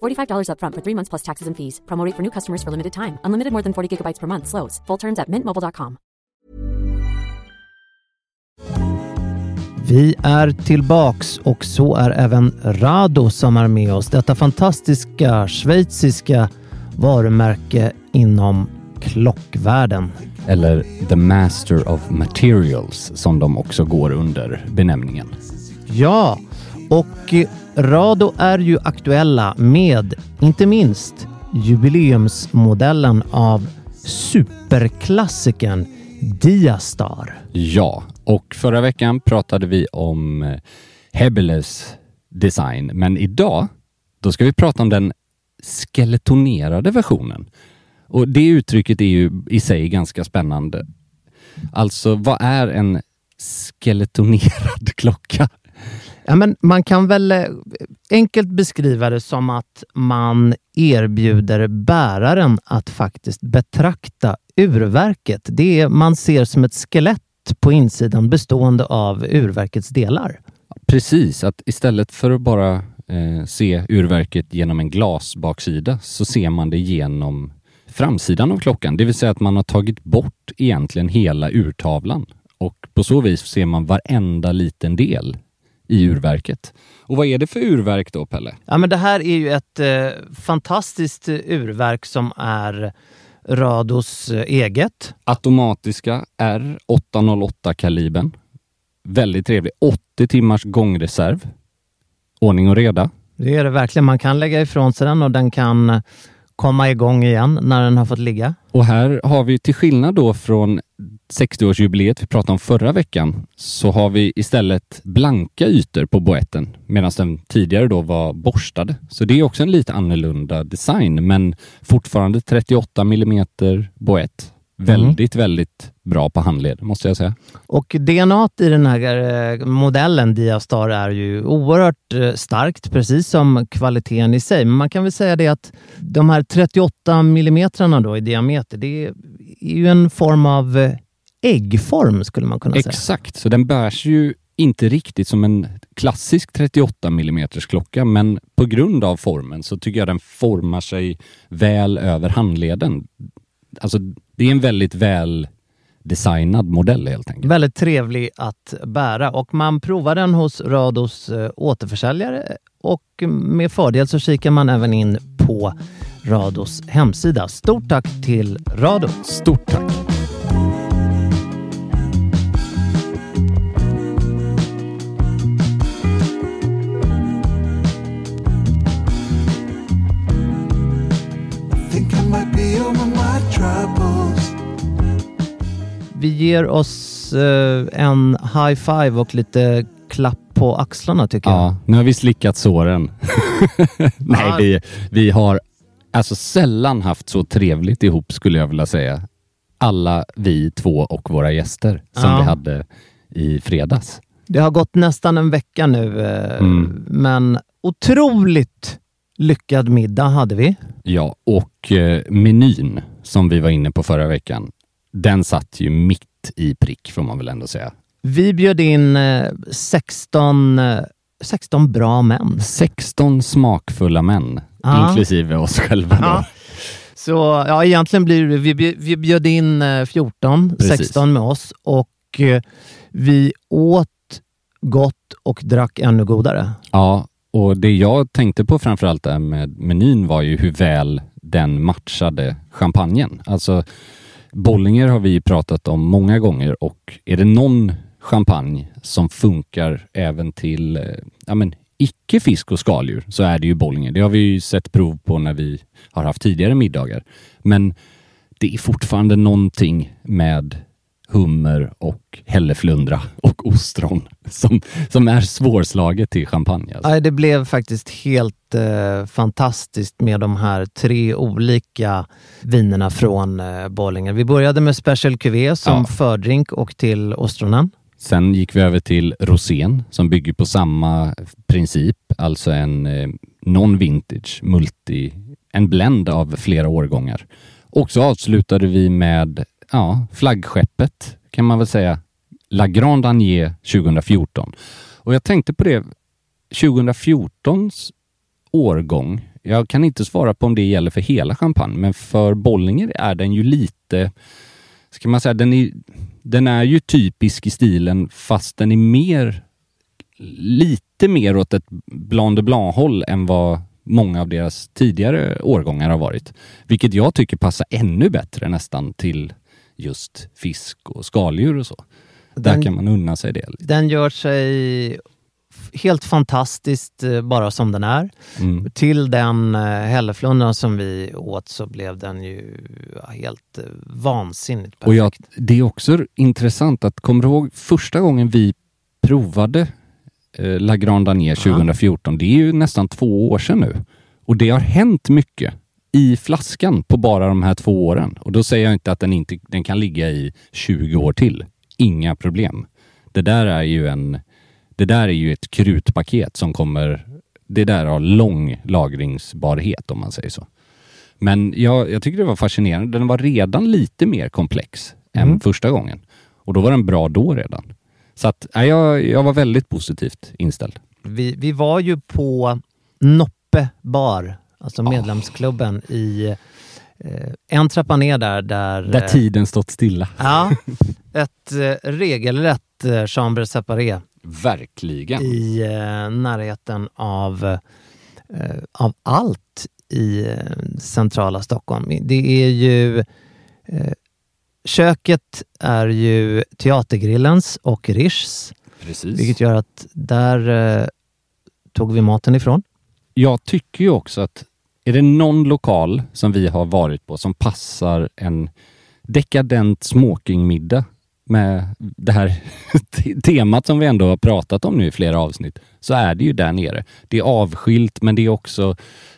$45 upfront for three months plus taxes and fees. Promo rate for new customers for limited time. Unlimited more than 40 gigabytes per month. Slows. Full terms at mintmobile.com. Vi är tillbaks och så är även Rado som är med oss. Detta fantastiska schweiziska varumärke inom klockvärlden. Eller The Master of Materials som de också går under benämningen. Ja, och Rado är ju aktuella med inte minst jubileumsmodellen av superklassikern Diastar. Ja, och förra veckan pratade vi om Hebbeles Hebeles design, men idag då ska vi prata om den skeletonerade versionen. Och det uttrycket är ju i sig ganska spännande. Alltså, vad är en skeletonerad klocka? Ja, men man kan väl eh, enkelt beskriva det som att man erbjuder bäraren att faktiskt betrakta urverket. Det är, man ser som ett skelett på insidan bestående av urverkets delar. Precis, att istället för att bara eh, se urverket genom en glasbaksida så ser man det genom framsidan av klockan. Det vill säga att man har tagit bort egentligen hela urtavlan och på så vis ser man varenda liten del i urverket. Och vad är det för urverk då, Pelle? Ja, men det här är ju ett eh, fantastiskt urverk som är Rados eh, eget. Automatiska R808-kalibern. Väldigt trevlig. 80 timmars gångreserv. Ordning och reda. Det är det verkligen. Man kan lägga ifrån sig den och den kan komma igång igen när den har fått ligga. Och här har vi till skillnad då från 60-årsjubileet vi pratade om förra veckan så har vi istället blanka ytor på boetten medan den tidigare då var borstade. Så det är också en lite annorlunda design men fortfarande 38 mm boett. Väldigt, mm. väldigt bra på handled måste jag säga. Och DNA i den här eh, modellen Diastar är ju oerhört eh, starkt, precis som kvaliteten i sig. Men man kan väl säga det att de här 38 mm då i diameter, det är ju en form av eh, äggform skulle man kunna säga. Exakt, så den bärs ju inte riktigt som en klassisk 38 mm klocka, men på grund av formen så tycker jag den formar sig väl över handleden. Alltså, det är en väldigt väl designad modell helt enkelt. Väldigt trevlig att bära och man provar den hos Rados äh, återförsäljare och med fördel så kikar man även in på Rados hemsida. Stort tack till Rado! Stort tack! Vi ger oss eh, en high five och lite klapp på axlarna tycker jag. Ja, nu har vi slickat såren. Nej, vi, vi har alltså sällan haft så trevligt ihop skulle jag vilja säga. Alla vi två och våra gäster som ja. vi hade i fredags. Det har gått nästan en vecka nu, eh, mm. men otroligt lyckad middag hade vi. Ja, och eh, menyn som vi var inne på förra veckan den satt ju mitt i prick får man väl ändå säga. Vi bjöd in eh, 16, eh, 16 bra män. 16 smakfulla män, Ja. inklusive oss själva då. Ja. Så ja, egentligen blir det, vi, vi bjöd in eh, 14, Precis. 16 med oss och eh, vi åt gott och drack ännu godare. Ja, och det jag tänkte på framförallt med menyn var ju hur väl den matchade champagnen. Alltså Bollinger har vi pratat om många gånger och är det någon champagne som funkar även till eh, ja, men, icke fisk och skaldjur så är det ju Bollinger. Det har vi ju sett prov på när vi har haft tidigare middagar. Men det är fortfarande någonting med hummer och hälleflundra och ostron som, som är svårslaget till champagne. Alltså. Nej, Det blev faktiskt helt eh, fantastiskt med de här tre olika vinerna från eh, Bollinger. Vi började med Special Cuvée som Ja. fördrink och till ostronen. Sen gick vi över till rosén som bygger på samma princip, alltså en eh, non-vintage multi, en blend av flera årgångar. Och så avslutade vi med ja, flaggskeppet kan man väl säga, La Grande Agnier 2014. Och jag tänkte på det, 2014s årgång, jag kan inte svara på om det gäller för hela champagne, men för Bollinger är den ju lite, ska man säga, den är, den är ju typisk i stilen fast den är mer, lite mer åt ett Blanc de Blanc-håll än vad många av deras tidigare årgångar har varit. Vilket jag tycker passar ännu bättre nästan till just fisk och skaldjur och så. Där Den- kan man unna sig det. Den gör sig helt fantastiskt eh, bara som den är. Mm. Till den eh, hälleflundran som vi åt så blev den ju helt eh, vansinnigt perfekt. Och jag, det är också intressant att, kommer du ihåg första gången vi provade eh, La Grande Danier 2014? Det är ju nästan två år sedan nu. Och det har hänt mycket i flaskan på bara de här två åren. Och då säger jag inte att den inte den kan ligga i 20 år till. Inga problem. Det där är ju en det där är ju ett krutpaket som kommer det där har lång lagringsbarhet om man säger så. Men jag, jag tycker det var fascinerande. Den var redan lite mer komplex än första gången. Och då var den bra då redan. Så att, nej, jag, jag var väldigt positivt inställd. vi, vi var ju på Noppe bar, alltså medlemsklubben i eh, en trappa ner där. Där, Där eh, tiden stått stilla. Ja, ett eh, regelrätt chambre séparé Verkligen. i närheten av, av allt i centrala Stockholm. Det är ju Köket är ju Teatergrillens och Rischs, Precis. vilket gör att där tog vi maten ifrån. Jag tycker ju också att är det någon lokal som vi har varit på som passar en dekadent smokingmiddag med det här temat som vi ändå har pratat om nu i flera avsnitt, så är det ju där nere. Det är avskilt, men det är också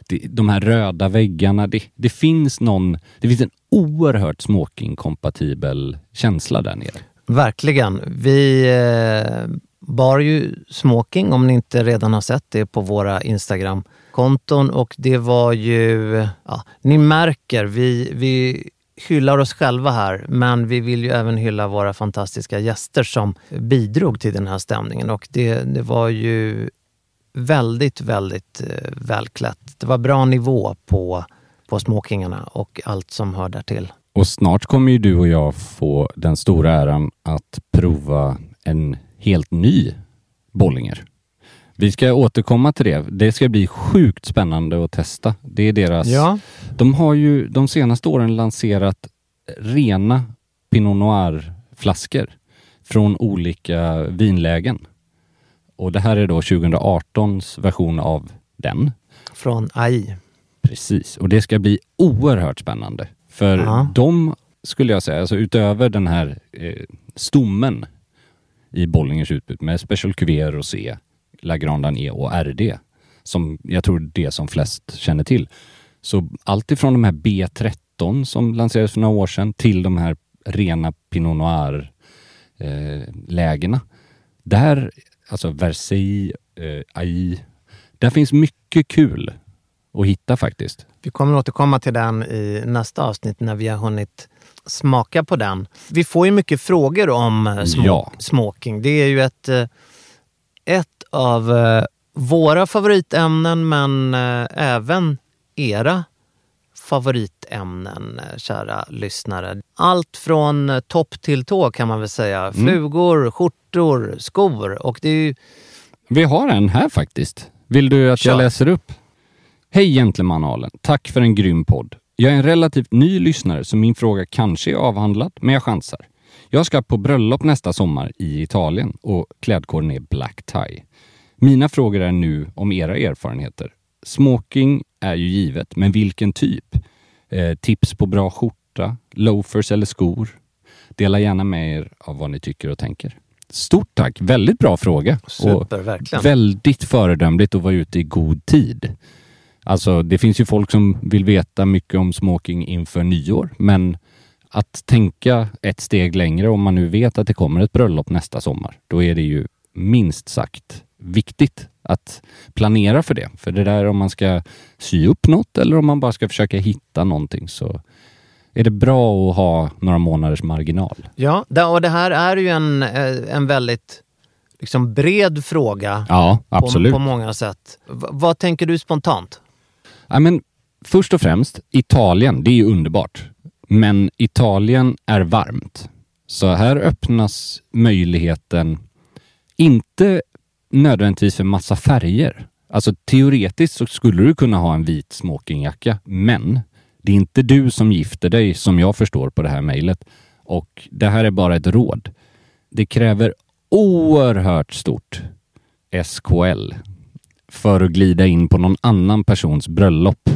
det, de här röda väggarna. Det, det finns någon, det finns en oerhört smokingkompatibel känsla där nere. Verkligen. Vi eh, bar ju smoking, om ni inte redan har sett det på våra Instagram konton Och det var ju, ja, ni märker, vi, vi hyllar oss själva här, men vi vill ju även hylla våra fantastiska gäster som bidrog till den här stämningen. Och det, det var ju väldigt, väldigt eh, välklätt. Det var bra nivå på, på smokingarna och allt som hör därtill. Och snart kommer ju du och jag få den stora äran att prova en helt ny Bollinger. Vi ska återkomma till det. Det ska bli sjukt spännande att testa. Det är deras... Ja. De har ju de senaste åren lanserat rena Pinot Noir-flaskor från olika vinlägen. Och det här är då 2018s version av den. Från AI. Precis, och det ska bli oerhört spännande. För Ja. de, skulle jag säga, alltså utöver den här eh, stommen i Bollingers utbud med Special Cuvée, Rosé, La Grande Danier och RD, som jag tror det som flest känner till. Så allt ifrån de här B13 som lanserades för några år sedan till de här rena Pinot Noir eh. Där, alltså Versailles, eh, AI, där finns mycket kul att hitta faktiskt. Vi kommer återkomma till den i nästa avsnitt när vi har hunnit smaka på den. Vi får ju mycket frågor om eh, små, Ja. smoking. Det är ju ett, eh, ett av eh, våra favoritämnen men eh, även era favoritämnen, eh, kära lyssnare. Allt från topp till tå kan man väl säga. Flugor, skjortor, skor och det är ju Vi har en här faktiskt. Vill du att Kör. jag läser upp? Hej Gentlemanalen. Tack för en grym podd. Jag är en relativt ny lyssnare så min fråga kanske är avhandlad, men jag chansar. Jag ska på bröllop nästa sommar i Italien och klädkoden är black tie. Mina frågor är nu om era erfarenheter. Smoking är ju givet, men vilken typ? Eh, tips på bra skjorta, loafers eller skor? Dela gärna med er av vad ni tycker och tänker. Stort tack! Väldigt bra fråga. Och super, verkligen. Väldigt föredömligt att vara ute i god tid. Alltså, det finns ju folk som vill veta mycket om smoking inför nyår, men att tänka ett steg längre om man nu vet att det kommer ett bröllop nästa sommar, då är det ju minst sagt viktigt att planera för det. För det där om man ska sy upp något eller om man bara ska försöka hitta någonting så är det bra att ha några månaders marginal. Ja, och det här är ju en, eh, en väldigt liksom bred fråga Ja, absolut. På, på många sätt. V- vad tänker du spontant? Ja, men först och främst, Italien, det är ju underbart. Men Italien är varmt. Så här öppnas möjligheten, inte nödvändigtvis för massa färger. Alltså teoretiskt så skulle du kunna ha en vit smokingjacka, men det är inte du som gifter dig som jag förstår på det här mejlet. Och det här är bara ett råd. Det kräver oerhört stort SKL för att glida in på någon annan persons bröllop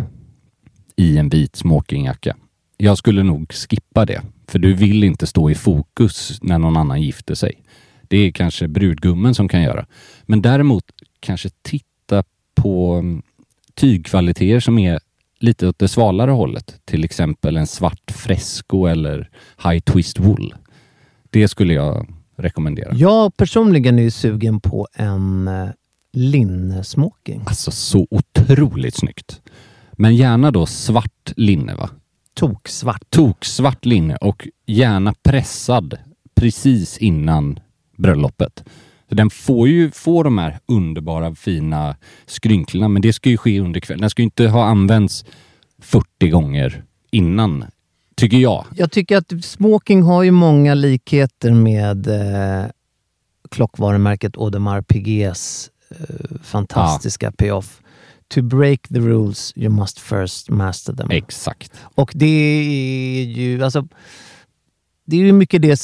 i en vit smokingjacka. Jag skulle nog skippa det, för du vill inte stå i fokus när någon annan gifter sig. Det är kanske brudgummen som kan göra. Men däremot kanske titta på mm, tygkvaliteter som är lite åt det svalare hållet. Till exempel en svart fresco eller high twist wool. Det skulle jag rekommendera. Jag personligen är sugen på en eh, linnesmoking. Alltså så otroligt snyggt. Men gärna då svart linne va? Toksvart. Toksvart linne och gärna pressad precis innan bröllopet. Så den får ju få de här underbara fina skrynklorna men det ska ju ske under kvällen. Den ska ju inte ha använts 40 gånger innan, tycker jag. Jag tycker att smoking har ju många likheter med eh, klockvarumärket Audemars Piguets eh, fantastiska payoff. To break the rules you must first master them. Exakt. Och det är ju alltså, det är ju mycket det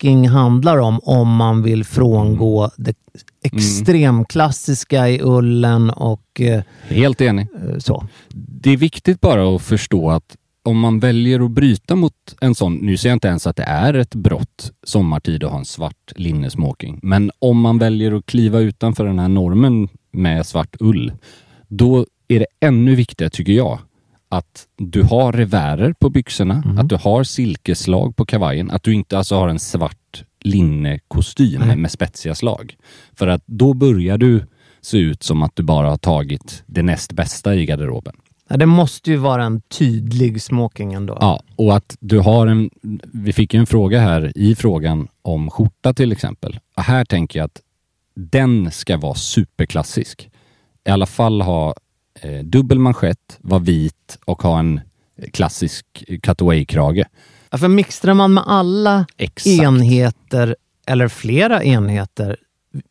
smoking handlar om, om man vill frångå det extremklassiska i ullen och eh, Helt enig. så. Det är viktigt bara att förstå att om man väljer att bryta mot en sån, nu säger jag inte ens att det är ett brott sommartid att ha en svart linnesmoking, men om man väljer att kliva utanför den här normen med svart ull, då är det ännu viktigare tycker jag att du har revärer på byxorna, att du har silkeslag på kavajen, att du inte alltså har en svart linnekostym Nej. med spetsiga slag. För att då börjar du se ut som att du bara har tagit det näst bästa i garderoben. Ja, det måste ju vara en tydlig smoking ändå. Ja, och att du har en... Vi fick ju en fråga här i frågan om skjorta till exempel. Och här tänker jag att den ska vara superklassisk. I alla fall ha eh, dubbel manschett, vara vit och ha en klassisk cutaway-krage. Ja, för mixtrar man med alla Exakt. enheter eller flera enheter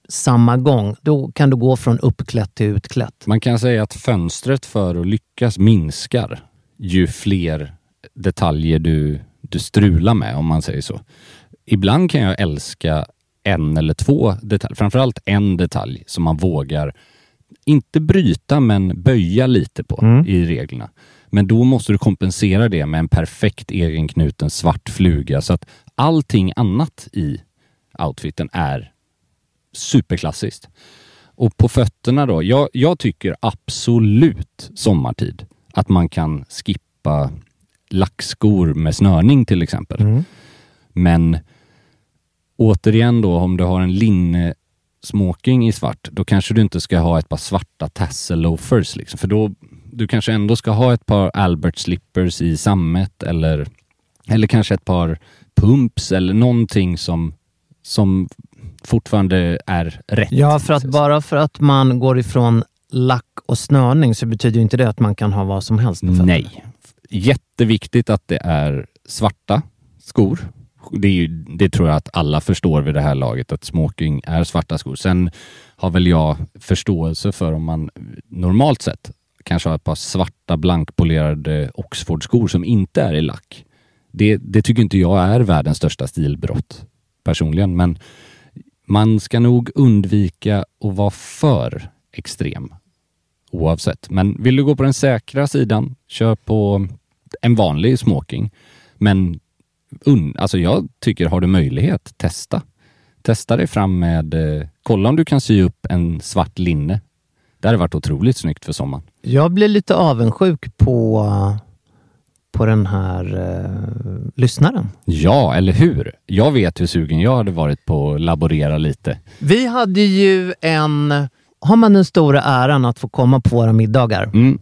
samma gång, då kan du gå från uppklätt till utklätt. Man kan säga att fönstret för att lyckas minskar ju fler detaljer du, du strular med, om man säger så. Ibland kan jag älska en eller två detaljer, framförallt en detalj som man vågar, inte bryta, men böja lite på Mm. i reglerna. Men då måste du kompensera det med en perfekt egenknuten svart fluga så att allting annat i outfiten är superklassiskt. Och på fötterna då, jag, jag tycker absolut sommartid att man kan skippa lackskor med snörning till exempel. Mm. Men återigen då, om du har en linne smoking i svart, då kanske du inte ska ha ett par svarta tassel loafers liksom, för då du kanske ändå ska ha ett par Albert slippers i sammet eller, eller kanske ett par pumps eller någonting som, som fortfarande är rätt. Ja, för att bara för att man går ifrån lack och snörning så betyder inte det att man kan ha vad som helst på fötterna. Nej. Jätteviktigt att det är svarta skor. Det, är ju, det tror jag att alla förstår vid det här laget, att smoking är svarta skor. Sen har väl jag förståelse för om man normalt sett kanske har ett par svarta blankpolerade Oxford-skor som inte är i lack. Det, det tycker inte jag är världens största stilbrott personligen, men man ska nog undvika att vara för extrem oavsett. Men vill du gå på den säkra sidan, kör på en vanlig smoking. Men un, alltså jag tycker, har du möjlighet, testa. Testa dig fram med, eh, kolla om du kan sy upp en svart linne. Det hade varit otroligt snyggt för sommaren. Jag blir lite avundsjuk på, på den här eh, lyssnaren. Ja, eller hur? Jag vet hur sugen jag hade varit på att laborera lite. Vi hade ju en... Har man den stora äran att få komma på våra middagar, Mm.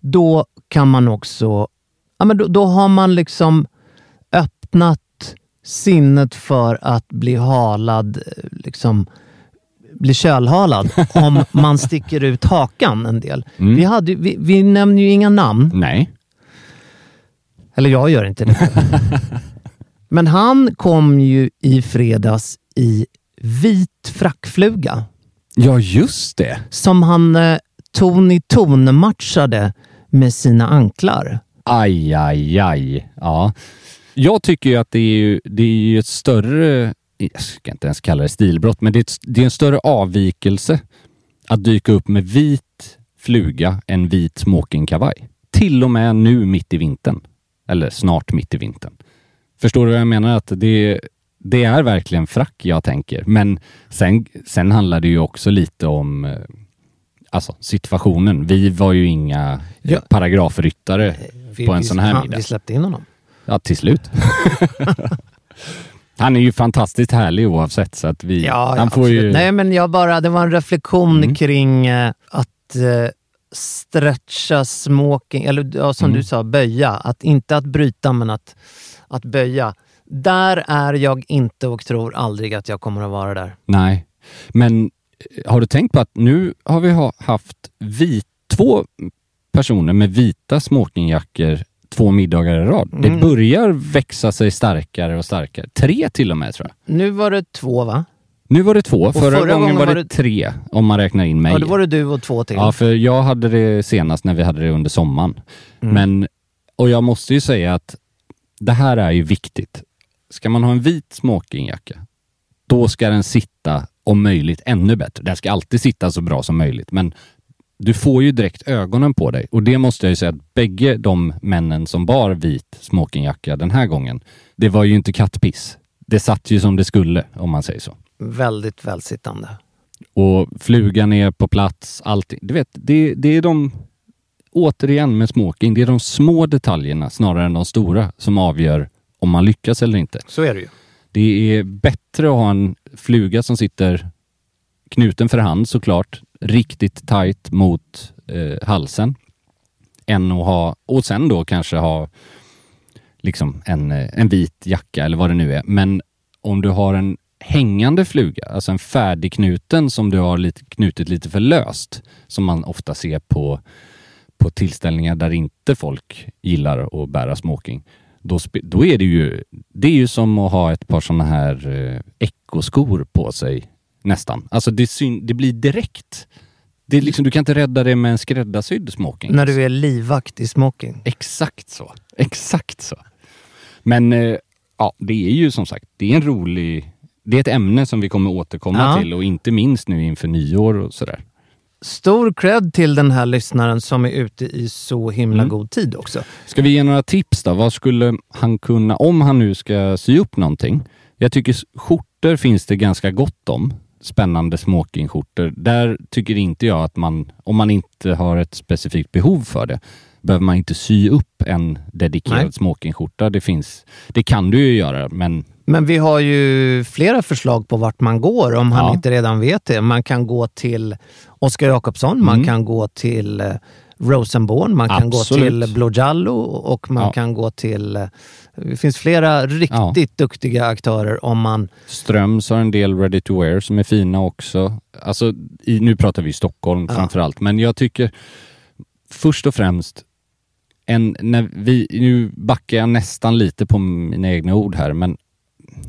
då kan man också... Ja, men då, då har man liksom öppnat sinnet för att bli halad, eh, liksom bli kölhalad om man sticker ut hakan en del. Mm. Vi, hade, vi, vi nämner ju inga namn, Nej. eller jag gör inte det. Men han kom ju i fredags i vit frackfluga Ja, just det. som han eh, Tony Tone-matchade med sina anklar. Aj, aj, aj. Ja. Jag tycker ju att det är, ju, det är ju ett större, jag ska inte ens kalla det stilbrott, men det är, ett, det är en större avvikelse att dyka upp med vit fluga än vit smokingkavaj. Till och med nu mitt i vintern. Eller snart mitt i vintern. Förstår du vad jag menar? Att det, det är verkligen frack jag tänker. Men sen, sen handlar det ju också lite om eh, alltså, situationen. Vi var ju inga Ja. paragrafryttare Vi, på en vi- sån här han- middag. Vi släppte in honom. Ja, till slut. han är ju fantastiskt härlig oavsett, så att vi... Ja, han ja, får ju... Nej, men jag bara, det var en reflektion Mm. kring eh, att eh, stretcha smoking, eller ja, som Mm. du sa, böja. Att inte att bryta, men att, att böja. Där är jag inte och tror aldrig att jag kommer att vara där. Nej. Men eh, har du tänkt på att nu har vi ha, haft vit, två personer med vita smokingjackor två middagar i rad. Det Mm. börjar växa sig starkare och starkare. Tre till och med tror jag. Nu var det två, va? Nu var det två. Förra, förra gången gången var var det, tre, om man räknar in mig. Ja, då var det du och två till. Ja, för jag hade det senast när vi hade det under sommaren. Mm. Men, och jag måste ju säga att det här är ju viktigt. Ska man ha en vit smokingjacka, då ska den sitta om möjligt ännu bättre. Den ska alltid sitta så bra som möjligt, men du får ju direkt ögonen på dig. Och det måste jag ju säga att bägge de männen som bar vit smokingjacka den här gången, det var ju inte kattpiss. Det satt ju som det skulle, om man säger så. Väldigt välsittande. Och flugan är på plats, allting. Du vet, det, det är de, återigen med smoking, det är de små detaljerna snarare än de stora som avgör om man lyckas eller inte. Så är det ju. Det är bättre att ha en fluga som sitter knuten för hand såklart, riktigt tight mot eh, halsen, än att ha, och sen då kanske ha liksom en, eh, en vit jacka eller vad det nu är. Men om du har en hängande fluga, alltså en färdigknuten som du har lite, knutit lite för löst, som man ofta ser på, på tillställningar där inte folk gillar att bära smoking. Då, då är det ju, det är ju som att ha ett par sådana här eh, ekoskor på sig nästan. Alltså det, syn, det blir direkt. Det är liksom, du kan inte rädda det med en skräddarsydd smoking. När du är livvakt i smoking. Exakt så. Exakt så. Men eh, ja, det är ju som sagt, det är en rolig... Det är ett ämne som vi kommer återkomma Ja. till och inte minst nu inför nyår och sådär. Stor cred till den här lyssnaren som är ute i så himla Mm. god tid också. Ska vi ge några tips då? Vad skulle han kunna, om han nu ska sy upp någonting? Jag tycker skjortor finns det ganska gott om. Spännande smokingskjortor. Där tycker inte jag att man, om man inte har ett specifikt behov för det, behöver man inte sy upp en dedikerad Nej. smokingskjorta. Det finns, det kan du ju göra, men Men vi har ju flera förslag på vart man går om han Ja. inte redan vet det. Man kan gå till Oskar Jakobsson, man Mm. kan gå till eh, Rosenborn, man kan Absolut. gå till Blue Jallo och man Ja. kan gå till... Det finns flera riktigt duktiga aktörer om man... Ströms har en del ready to wear som är fina också. Alltså, i, nu pratar vi Stockholm Ja. framför allt, men jag tycker först och främst en, när vi, nu backar jag nästan lite på mina egna ord här, men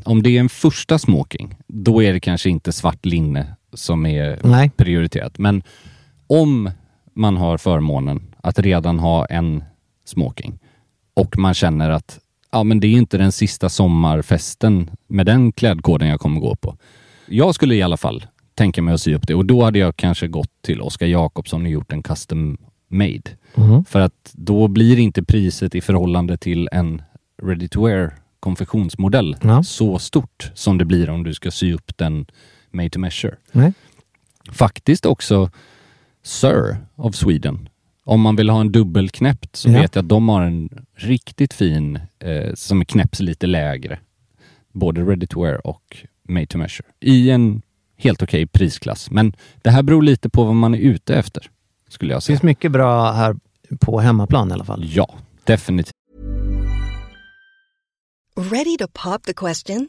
om det är en första smoking, då är det kanske inte svart linne som är Nej. prioriterat. Men om man har förmånen att redan ha en smoking och man känner att ja, men det är inte den sista sommarfesten med den klädkoden jag kommer gå på. Jag skulle i alla fall tänka mig att sy upp det och då hade jag kanske gått till Oskar Jakobsson och gjort en custom made. Mhm. För att då blir inte priset i förhållande till en ready to wear konfektionsmodell Ja. så stort som det blir om du ska sy upp den made to measure. Nej. Faktiskt också Sir of Sweden. Om man vill ha en dubbelknäppt så Ja. vet jag att de har en riktigt fin eh, som knäpps lite lägre. Både ready to wear och made to measure. I en helt okej prisklass. Men det här beror lite på vad man är ute efter. Skulle jag Det säga. finns mycket bra här på hemmaplan i alla fall. Ja, definitivt. Ready to pop the question?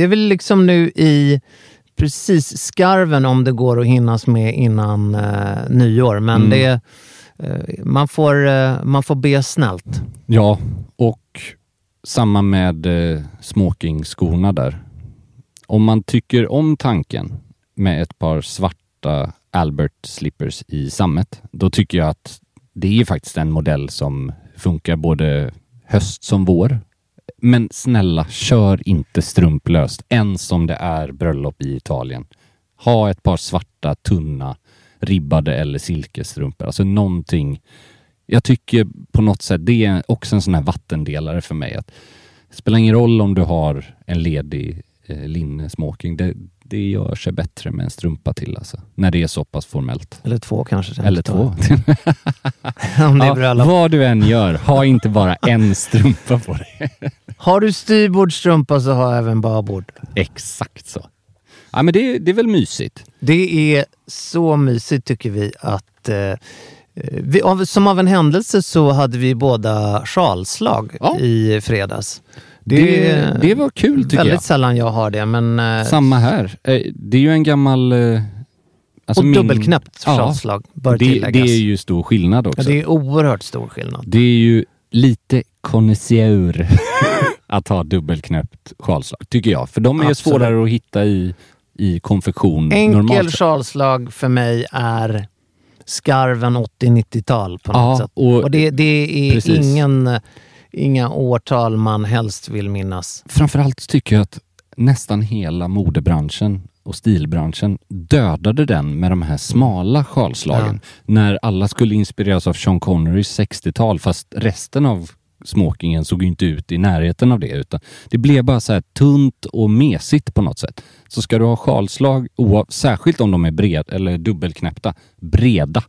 Vi är väl liksom nu i precis skarven om det går att hinnas med innan eh, nyår. Men Mm. det, eh, man, får, eh, man får be snällt. Ja, och samma med eh, smokingskorna där. Om man tycker om tanken med ett par svarta Albert slippers i sammet, då tycker jag att det är faktiskt en modell som funkar både höst som vår. Men snälla, kör inte strumplöst, ens om det är bröllop i Italien. Ha ett par svarta, tunna, ribbade eller silkesstrumpor. Alltså någonting jag tycker på något sätt, det är också en sån här vattendelare för mig. Att det spelar ingen roll om du har en ledig eh, linnesmoking. Det, det gör sig bättre med en strumpa till alltså. När det är så pass formellt. Eller två kanske. Eller två. om det är ja, vad du än gör, ha inte bara en strumpa på dig. Har du styrbordstrumpa så har även babord. Exakt så. Ja, men det, det är väl mysigt. Det är så mysigt tycker vi att eh, vi, av, som av en händelse så hade vi båda sjalslag Ja. i fredags. Det, det, var kul tycker väldigt jag. sällan jag har det, men... eh, Samma här. Eh, Det är ju en gammal... eh, alltså och min- dubbelknäppt Ja, sjalslag bör det, tilläggas. det är ju stor skillnad också. ja, det är oerhört stor skillnad. Det är ju lite konnässör att ha dubbelknäppt skalslag, tycker jag. För de är Absolut. svårare att hitta i, i konfektion Enkel skalslag för mig är skarven 80-90-tal på något Ja, sätt. och- Och det, det är precis. ingen, inga årtal man helst vill minnas. Framförallt tycker jag att nästan hela modebranschen och stilbranschen dödade den med de här smala skalslagen. När alla skulle inspireras av Sean Connerys 60-tal fast resten av smokingen såg inte ut i närheten av det utan det blev bara så här tunt och mesigt på något sätt. Så ska du ha skalslag, oav- särskilt om de är bred eller dubbelknäppta, breda.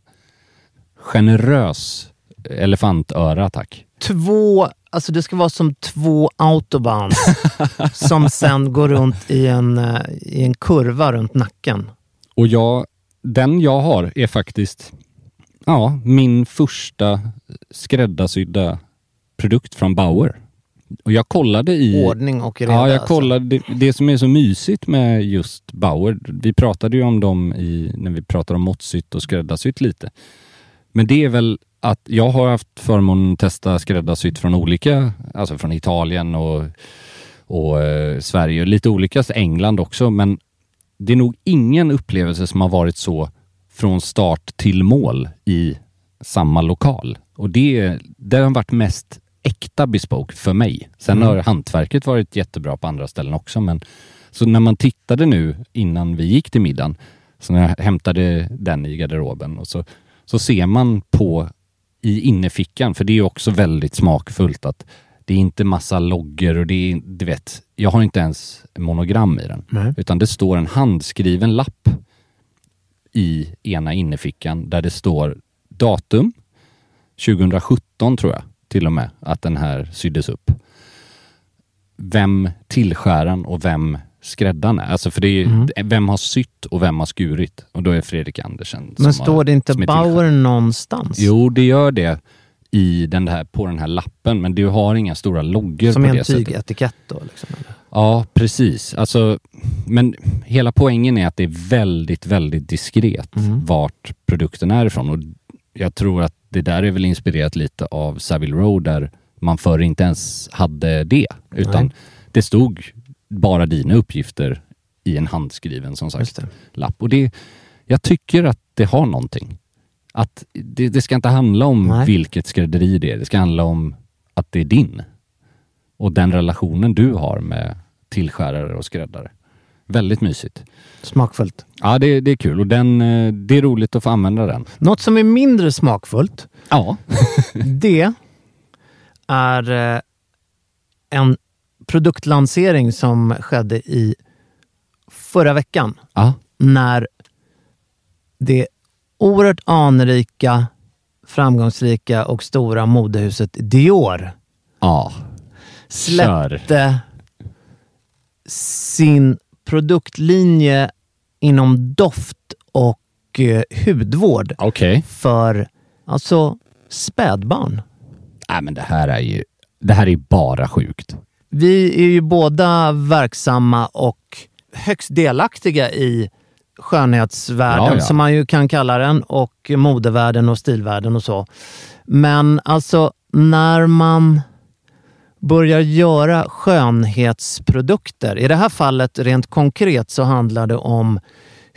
Generös elefantöra tack. Två, alltså det ska vara som två autobahns som sen går runt i en, eh, i en kurva runt nacken. Och jag, den jag har är faktiskt ja, min första skräddarsydda produkt från Bauer. Och jag kollade i... Ordning och reda. Ja, jag alltså. kollade. Det, det som är så mysigt med just Bauer, vi pratade ju om dem i, när vi pratade om måttsytt och skräddarsytt lite. Men det är väl att jag har haft förmånen att testa skräddarsytt från olika, alltså från Italien och, och eh, Sverige lite olika, England också, men det är nog ingen upplevelse som har varit så från start till mål i samma lokal. Och det, det har varit mest äkta bespoke för mig. Sen har hantverket varit jättebra på andra ställen också, men så när man tittade nu innan vi gick till middagen, så när jag hämtade den i garderoben och så, så ser man på i innerfickan, för det är också väldigt smakfullt att det är inte massa loggor och det är, du vet, jag har inte ens monogram i den. Nej. Utan det står en handskriven lapp i ena innerfickan där det står datum 2017 tror jag till och med att den här syddes upp. Vem tillskäran och vem skräddaren är. Alltså för det är, Mm. vem har sytt och vem har skurit? Och då är Fredrik Andersen som Men står har, det inte som Bauer någonstans? Jo, det gör det i den här, på den här lappen, men du har inga stora loggor Som på en det sättet. tygetikett då? Liksom? Ja, precis. Alltså, men hela poängen är att det är väldigt, väldigt diskret Mm. vart produkten är ifrån. Och jag tror att det där är väl inspirerat lite av Savile Row där man förr inte ens hade det. Utan Nej. det stod bara dina uppgifter i en handskriven som sagt lapp. Och det, jag tycker att det har någonting. Att det, det ska inte handla om Nej. vilket skrädderi det är. Det ska handla om att det är din. Och den relationen du har med tillskärare och skräddare. Väldigt mysigt. Smakfullt. Ja, det, det är kul och den, eh, det är roligt att få använda den. Något som är mindre smakfullt, Ja. det är eh, en produktlansering som skedde i förra veckan. ja. När det oerhört anrika, framgångsrika och stora modehuset Dior Ja. släppte sin produktlinje inom doft och eh, hudvård Okej. för alltså spädbarn. Nej, men det här är ju, det här är bara sjukt. Vi är ju båda verksamma och högst delaktiga i skönhetsvärlden, Ja, ja. som man ju kan kalla den, och modevärlden och stilvärlden och så. Men alltså, när man börjar göra skönhetsprodukter, i det här fallet rent konkret så handlar det om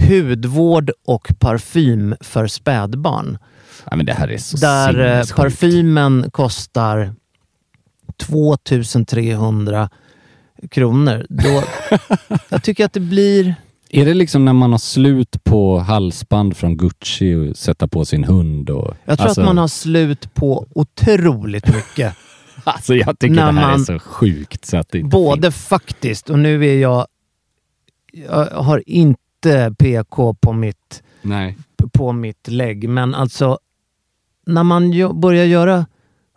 hudvård och parfym för spädbarn. Nej, men det här är så Där eh, parfymen kostar 2300 kronor. Då, jag tycker att det blir... Är det liksom när man har slut på halsband från Gucci och sätta på sin hund? Och, Jag tror alltså, att man har slut på otroligt mycket. Alltså jag tycker när det här är man- så sjukt så att det inte Både faktiskt, och nu är jag... Jag har inte PK på mitt, Nej. på mitt lägg, men alltså när man börjar göra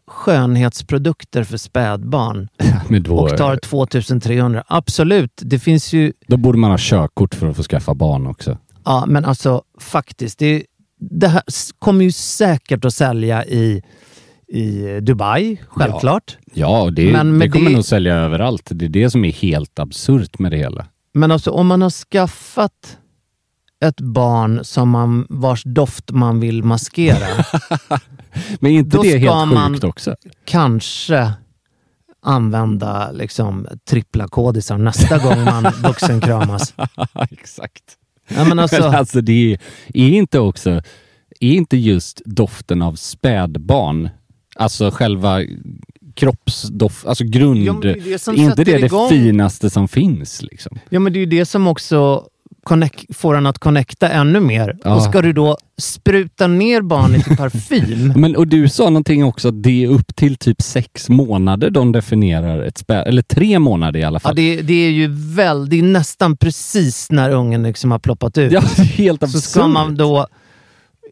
skönhetsprodukter för spädbarn då, och tar 2300, absolut, det finns ju då borde man ha körkort för att få skaffa barn också. Ja, men alltså faktiskt. Det, det här kommer ju säkert att sälja i, i Dubai, självklart. Ja, och det, Men det kommer det- nog sälja överallt. Det är det som är helt absurt med det hela. Men alltså om man har skaffat ett barn som man, vars doft man vill maskera, Men är inte Då det ska helt man- sjukt också? kanske använda liksom, trippla kodisar nästa gång man vuxenkramas. Exakt. Ja, men alltså, Men alltså det är, är inte också, är inte just doften av spädbarn, alltså själva kroppsdoft, alltså grund, Ja, det är det som är inte det det igång- finaste som finns? Liksom? ja, men det är ju det som också connect, får en att connecta ännu mer. Ja. Och ska du då spruta ner barnet i parfym? Men, och du sa någonting också, att det är upp till typ sex månader de definierar ett späd, eller tre månader i alla Ja, fall. det, det är ju väl, det är nästan precis när ungen liksom har ploppat ut. Ja, helt så absurt. ska man då,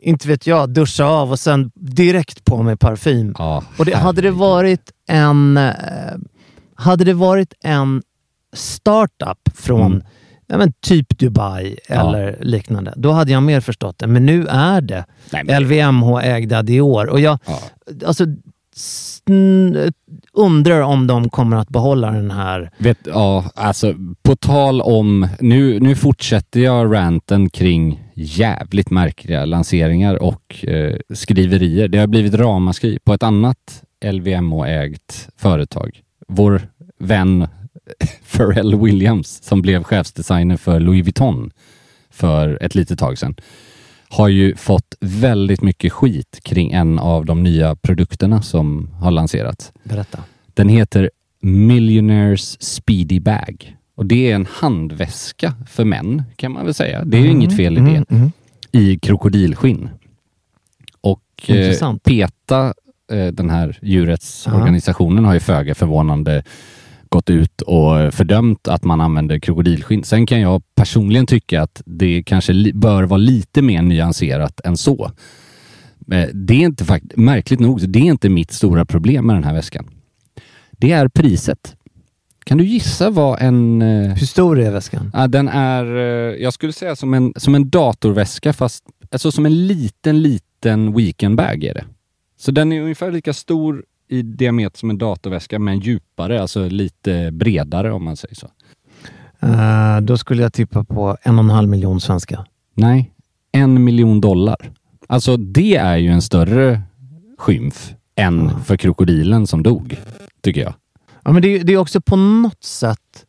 inte vet jag, duscha av och sen direkt på med parfym. Ja, Och det, hade det varit en eh, hade det varit en startup från Mm. Ja, men typ Dubai Ja. eller liknande, då hade jag mer förstått det. Men nu är det Nej, men- LVMH ägda Dior. Och jag Ja. alltså, undrar om de kommer att behålla den här... Vet, ja, alltså på tal om, nu, nu fortsätter jag ranten kring jävligt märkliga lanseringar och eh, skriverier. Det har blivit ramaskri på ett annat LVMH-ägt företag. Vår vän Pharrell Williams som blev chefsdesigner för Louis Vuitton för ett litet tag sedan har ju fått väldigt mycket skit kring en av de nya produkterna som har lanserats. Berätta. Den heter Millionaires Speedy Bag. Och det är en handväska för män, kan man väl säga. Det är ju inget fel i det. Mm, mm. I krokodilskinn. Och eh. PETA, eh, den här djurets Ja. organisationen, har ju föga förvånande gått ut och fördömt att man använder krokodilskinn. Sen kan jag personligen tycka att det kanske bör vara lite mer nyanserat än så. Eh, Det är inte fakt- märkligt nog, det är inte mitt stora problem med den här väskan. Det är priset. Kan du gissa vad en... eh, Hur stor är väskan? Ja, den är, eh, jag skulle säga som en, som en datorväska fast alltså som en liten, liten weekendbag är det. Så den är ungefär lika stor i diameter som en datorväska men djupare, alltså lite bredare om man säger så. Eh, då skulle jag tippa på en och en halv miljon svenska. Nej, en miljon dollar. Alltså det är ju en större skymf än för krokodilen som dog, tycker jag. Ja, men det, är- det är också på något sätt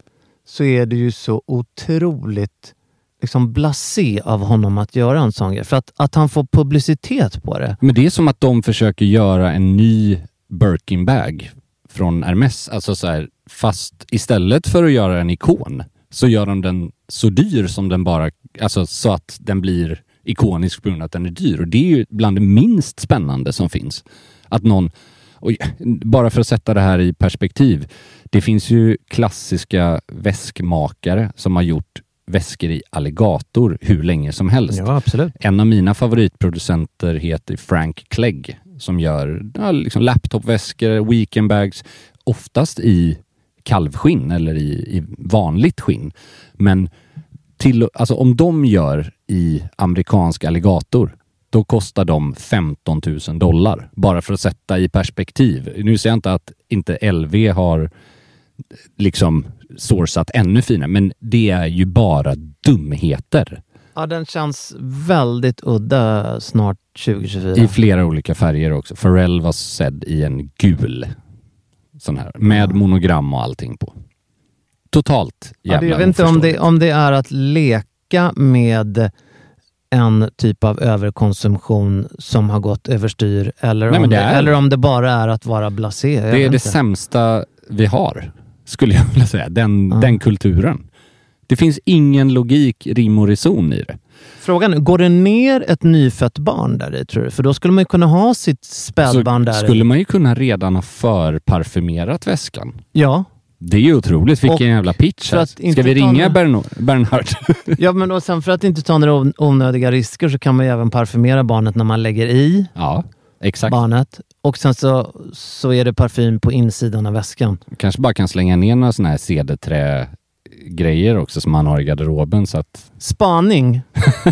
så är det ju så otroligt liksom blasé av honom att göra en sån grej. För att, att han får publicitet på det. Men det är som att de försöker göra en ny Birkin bag från Hermes. Alltså så här, fast istället för att göra en ikon så gör de den så dyr som den bara, alltså så att den blir ikonisk på grund av att den är dyr. Och det är ju bland det minst spännande som finns. Att någon, bara för att sätta det här i perspektiv. Det finns ju klassiska väskmakare som har gjort väskor i alligator hur länge som helst. Ja. En av mina favoritproducenter heter Frank Clegg som gör ja, liksom laptopväskor, weekendbags, oftast i kalvskinn eller i, i vanligt skinn. Men till, alltså om de gör i amerikansk alligator, då kostar de 15 000 dollar. Bara för att sätta i perspektiv. Nu säger jag inte att inte LV har liksom sourcat ännu finare, men det är ju bara dumheter. Ja, den känns väldigt udda snart 2024. I flera olika färger också. Pharrell var sedd i en gul sån här med monogram och allting på. Totalt ja, jävla det, Jag vet inte om det, om det är att leka med en typ av överkonsumtion som har gått överstyr eller, Nej, om det det eller om det bara är att vara blasé. Det är vet det inte. sämsta vi har, skulle jag vilja säga. Den, Ja. den kulturen. Det finns ingen logik, rim och reson i det. Frågan är, går det ner ett nyfött barn där i tror du? För då skulle man ju kunna ha sitt spädbarn där skulle man ju kunna redan ha förparfymerat väskan. Ja. Det är ju otroligt. Vilken Och jävla pitch. Här. Ska vi ringa några- Bernhard? ja, men och sen för att inte ta några on- onödiga risker så kan man ju även parfymera barnet när man lägger i ja, exakt. barnet. Och sen så, så är det parfym på insidan av väskan. Kanske bara kan slänga ner några sådana här cederträ-grejer också som man har i garderoben så att... Spaning.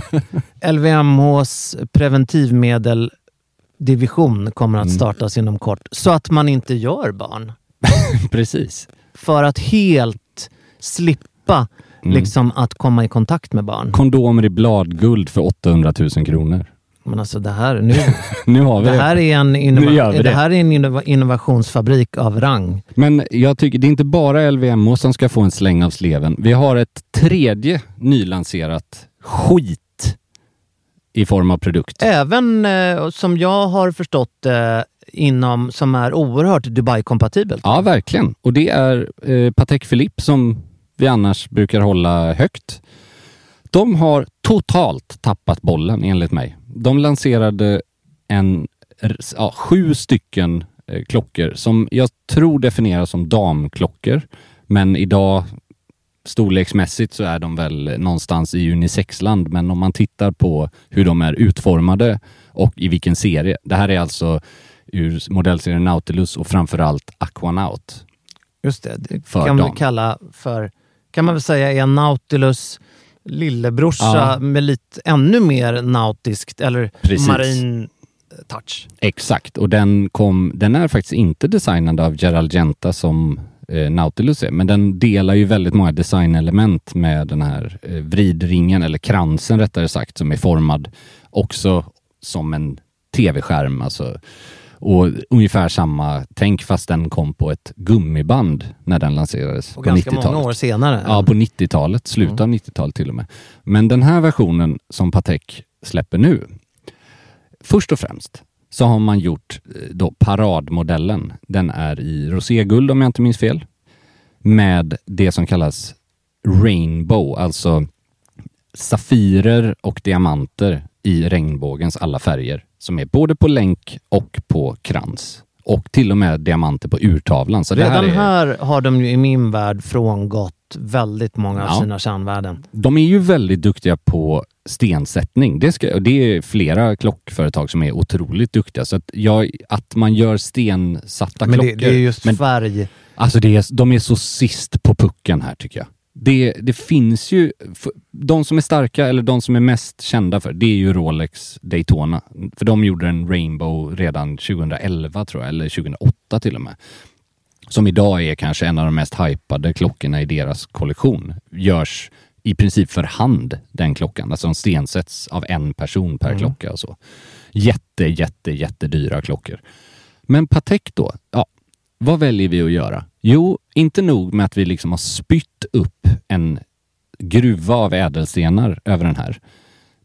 LVMHs preventivmedel-division kommer att Mm. startas inom kort. Så att man inte gör barn. Precis. För att helt slippa Mm. liksom att komma i kontakt med barn. Kondomer i bladguld för 800 000 kronor. Men alltså det här, nu, Nu har vi det det. här är en, innova- det. det. här är en innova- innovationsfabrik av rang. Men jag tycker det är inte bara LVMH som ska få en släng av sleven. Vi har ett tredje nylanserat skit i form av produkt. Även eh, som jag har förstått eh, inom, som är oerhört Dubai-kompatibelt. Ja, verkligen. Och det är eh, Patek Philippe som vi annars brukar hålla högt. De har totalt tappat bollen enligt mig. De lanserade en, ja, sju stycken eh, klockor som jag tror definieras som damklockor. Men idag storleksmässigt så är de väl någonstans i unisexland. Men om man tittar på hur de är utformade och i vilken serie. Det här är alltså ur modellserien Nautilus och framförallt Aquanaut. Just det, det kan dam. vi kalla för, kan man väl säga är Nautilus lillebrorsa Ja. med lite ännu mer nautiskt eller Precis. marin touch. Exakt, och den, kom, den är faktiskt inte designad av Gerald Genta som eh, Nautilus är, men den delar ju väldigt många designelement med den här eh, vridringen, eller kransen rättare sagt, som är formad också som en tv-skärm. Alltså, och ungefär samma tänk fast den kom på ett gummiband när den lanserades Och på ganska 90-talet. många år senare. Ja, på 90-talet. Slutet av 90-talet till och med. Men den här versionen som Patek släpper nu. Först och främst så har man gjort eh, då paradmodellen. Den är i roséguld om jag inte minns fel. Med det som kallas rainbow, alltså safirer och diamanter i regnbågens alla färger. Som är både på länk och på krans. Och till och med diamanter på urtavlan. Så det Redan här är... här har de ju i min värld frångått väldigt många av Ja. sina kärnvärden. De är ju väldigt duktiga på stensättning. Det, ska, det är flera klockföretag som är otroligt duktiga. Så att, jag, att man gör stensatta Men klockor. det, det är just men, färg. alltså det är, de är så sist på pucken här tycker jag. Det, det finns ju, de som är starka eller de som är mest kända för, det är ju Rolex Daytona. För de gjorde en Rainbow redan 2011 tror jag, eller 2008 till och med. Som idag är kanske en av de mest hypade klockorna i deras kollektion. Görs i princip för hand, den klockan. Alltså de stensätts av en person per klocka och så. Jätte, jätte, jättedyra klockor. Men Patek då? Ja, vad väljer vi att göra? Jo, inte nog med att vi liksom har spytt upp en gruva av ädelstenar över den här.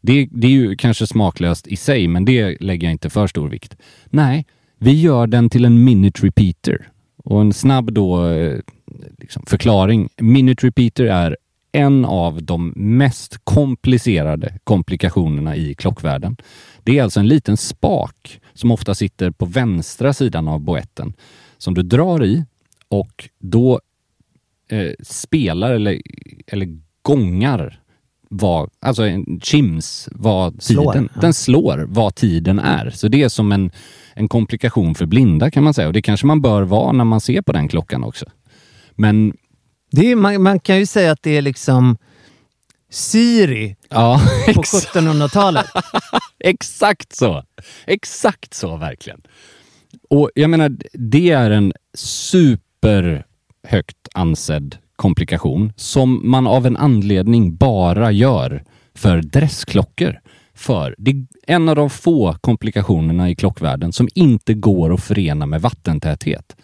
Det, det är ju kanske smaklöst i sig, men det lägger jag inte för stor vikt. Nej, vi gör den till en minute repeater. Och en snabb då, eh, liksom förklaring. Minute repeater är en av de mest komplicerade komplikationerna i klockvärlden. Det är alltså en liten spak som ofta sitter på vänstra sidan av boetten som du drar i och då eh, spelar eller, eller gångar vad, alltså en chims vad Slår, tiden, ja. den slår vad tiden är. Så det är som en, en komplikation för blinda kan man säga och det kanske man bör vara när man ser på den klockan också. Men är, man, man kan ju säga att det är liksom Siri ja, på exakt. 1700-talet. Exakt så! Exakt så verkligen. Och jag menar, det är en superhögt ansedd komplikation som man av en anledning bara gör för dressklockor. För det är en av de få komplikationerna i klockvärlden som inte går att förena med vattentäthet.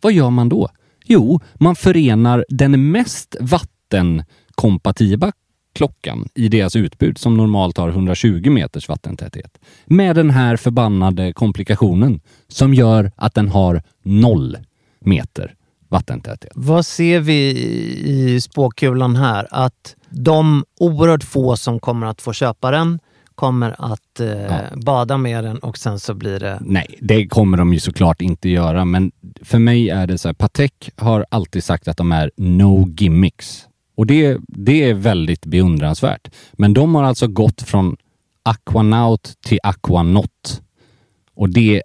Vad gör man då? Jo, man förenar den mest vattenkompatibla klockan i deras utbud som normalt har 120 meters vattentäthet med den här förbannade komplikationen som gör att den har noll meter vattentäthet. Vad ser vi i spåkulan här? Att de oerhört få som kommer att få köpa den kommer att eh, bada med den och sen så blir det... Nej, det kommer de ju såklart inte göra, men för mig är det så här, Patek har alltid sagt att de är no gimmicks. Och det, det är väldigt beundransvärt. Men de har alltså gått från Aquanaut till Aquanot. Och det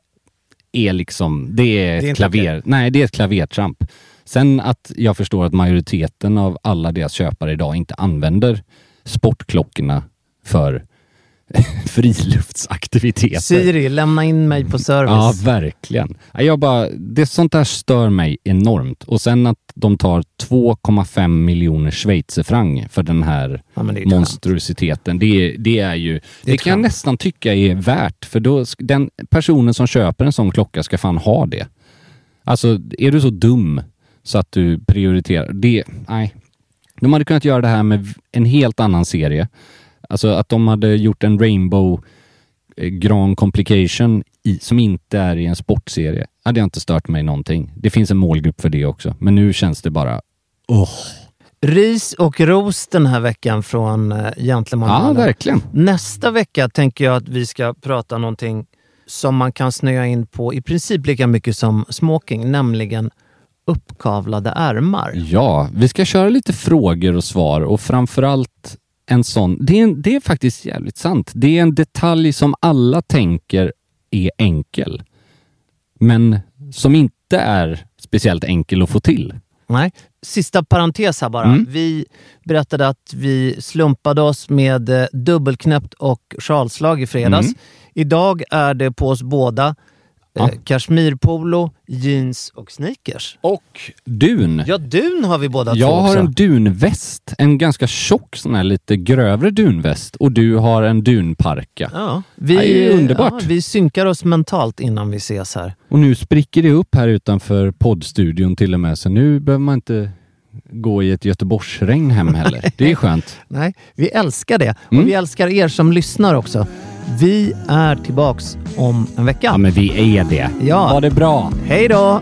är liksom, det är Det är ett klaver, nej det är ett klavertramp. Sen att jag förstår att majoriteten av alla deras köpare idag inte använder sportklockorna för friluftsaktiviteter. Siri, lämna in mig på service. Ja, verkligen. Ja, Jag bara, det, sånt där stör mig enormt. Och sen att de tar 2,5 miljoner schweizerfranc för den här Ja, det monstruositeten. Det, det är ju, det, ett kan jag nästan tycka är värt. För då, den personen som köper en sån klocka ska fan ha det. Alltså, är du så dum så att du prioriterar det? Nej. De hade kunnat göra det här med en helt annan serie. Alltså att de hade gjort en Rainbow eh, Grand Complication i, som inte är i en sportserie. hade jag inte stört mig någonting. Det finns en målgrupp för det också. Men nu känns det bara... Åh. Ris och ros den här veckan från uh, Ja, Gentleman verkligen. Nästa vecka tänker jag att vi ska prata någonting som man kan snöa in på i princip lika mycket som smoking, nämligen uppkavlade ärmar. Ja, vi ska köra lite frågor och svar och framförallt en sån... Det är, en, det är faktiskt jävligt sant. Det är en detalj som alla tänker är enkel. Men som inte är speciellt enkel att få till. Nej. Sista parentes här bara. Mm. Vi berättade att vi slumpade oss med eh, dubbelknäppt och sjalslag i fredags. Mm. Idag är det på oss båda Ja. eh, kashmirpolo, jeans och sneakers. Och dun. Ja, dun har vi båda två Jag har också. en dunväst. En ganska tjock sån här lite grövre dunväst. Och du har en dunparka. Ja, vi, Det är underbart. Ja, vi synkar oss mentalt innan vi ses här. Och nu spricker det upp här utanför poddstudion till och med. Så nu behöver man inte gå i ett Göteborgsregn hem heller. Det är skönt. Nej, vi älskar det. Mm. Och vi älskar er som lyssnar också. Vi är tillbaks om en vecka. Ja, men vi är det. Ja. Ha det bra. Hej då!